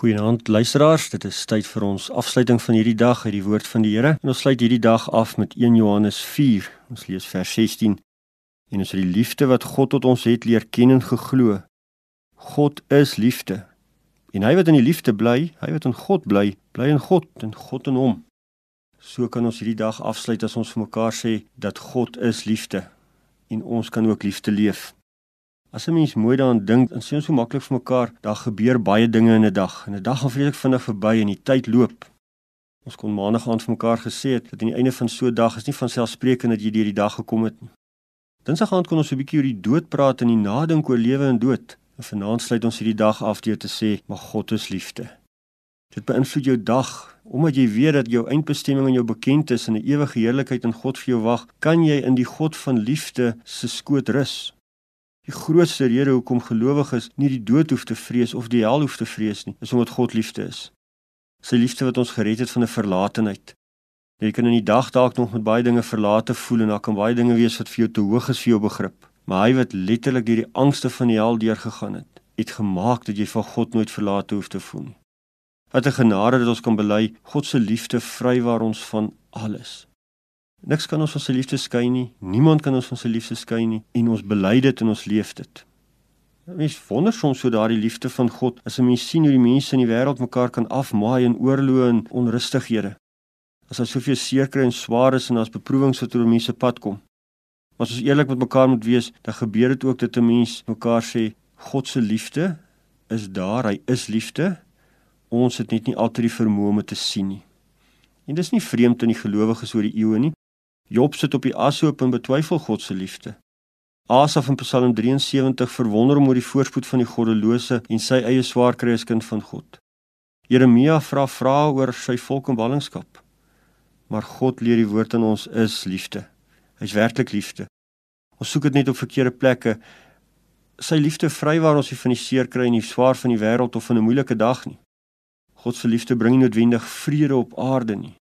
Goeienaand luisteraars, dit is tyd vir ons afsluiting van hierdie dag uit die woord van die Here. En ons sluit hierdie dag af met 1 Johannes 4. Ons lees vers 16. En ons het die liefde wat God tot ons het leer ken en geglo. God is liefde. En hy wat in die liefde bly, hy wat in God bly, bly in God en God in hom. So kan ons hierdie dag afsluit as ons vir mekaar sê dat God is liefde en ons kan ook liefde leef. As 'n mens mooi daaraan dink, dan sien ons so maklik vir mekaar, daar gebeur baie dinge in 'n dag. En 'n dag gaan vreeslik vinnig verby en die tyd loop. Ons kon maandag aan vir mekaar gesê het dat aan die einde van so 'n dag is nie van selfsprekend dat jy deur die dag gekom het nie. Dinsdag aand kon ons 'n bietjie oor die dood praat en die nadink oor lewe en dood. En vanaand sluit ons hierdie dag af deur te sê, "Maar God is liefde." Dit beïnvloed jou dag omdat jy weet dat jou eindbestemming aan jou bekend is en 'n ewige heerlikheid in God vir jou wag. Kan jy in die God van liefde se skoot rus? Die grootste rede hoekom gelowiges nie die dood hoef te vrees of die hel hoef te vrees nie, is omdat God liefde is. Sy liefde wat ons gered het van 'n verlatenheid. Jy kan in die dag dalk nog met baie dinge verlate voel en daar kan baie dinge wees wat vir jou te hoog is vir jou begrip, maar hy wat letterlik deur die angste van die hel deurgegaan het, het gemaak dat jy van God nooit verlate hoef te voel. Wat 'n genade dat ons kan bely, God se liefde vrywaar ons van alles. Niks kan ons van sy liefde skei nie. Niemand kan ons van sy liefde skei nie en ons bely dit en ons leef dit. Mens wonder soms so daardie liefde van God as 'n mens sien hoe die mense in die wêreld mekaar kan afmaai in oorloë en onrustighede. As daar soveel seer kry en swaar is en as beproewings wat oor mense pad kom. Maar as ons eerlik met mekaar moet wees, dan gebeur dit ook dat 'n mens mekaar sê God se liefde is daar, hy is liefde. Ons het net nie altyd die vermoë om dit te sien nie. En dis nie vreemd in die gelowiges oor die eeue nie. Job sit op die ashoop en betwyfel God se liefde. Asaf in Psalm 73 verwonder hom oor die voorspoed van die goddelose en sy eie swaar kry as kind van God. Jeremia vra vrae oor sy volk en ballingskap. Maar God leer die woord aan ons is liefde. Hy's werklik liefde. Ons soek dit net op verkeerde plekke. Sy liefde vrywaar ons nie van die seer kry en die swaar van die wêreld of van 'n moeilike dag nie. God se liefde bring nie noodwendig vrede op aarde nie.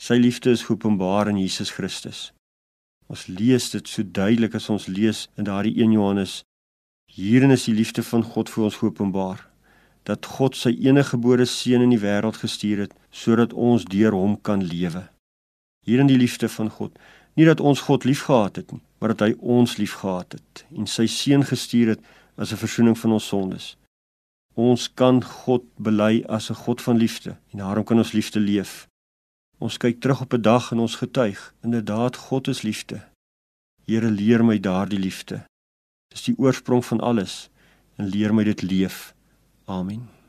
Sy liefde is geopenbaar in Jesus Christus. Ons lees dit so duidelik as ons lees in daardie 1 Johannes. Hierin is die liefde van God vir ons geopenbaar dat God sy eniggebore seun in die wêreld gestuur het sodat ons deur hom kan lewe. Hierin die liefde van God, nie dat ons God liefgehad het nie, maar dat hy ons liefgehad het en sy seun gestuur het as 'n verzoening van ons sondes. Ons kan God bely as 'n God van liefde en daarom kan ons liefde leef. Ons kyk terug op 'n dag en ons getuig, inderdaad God is liefde. Here leer my daardie liefde. Dis die oorsprong van alles en leer my dit leef. Amen.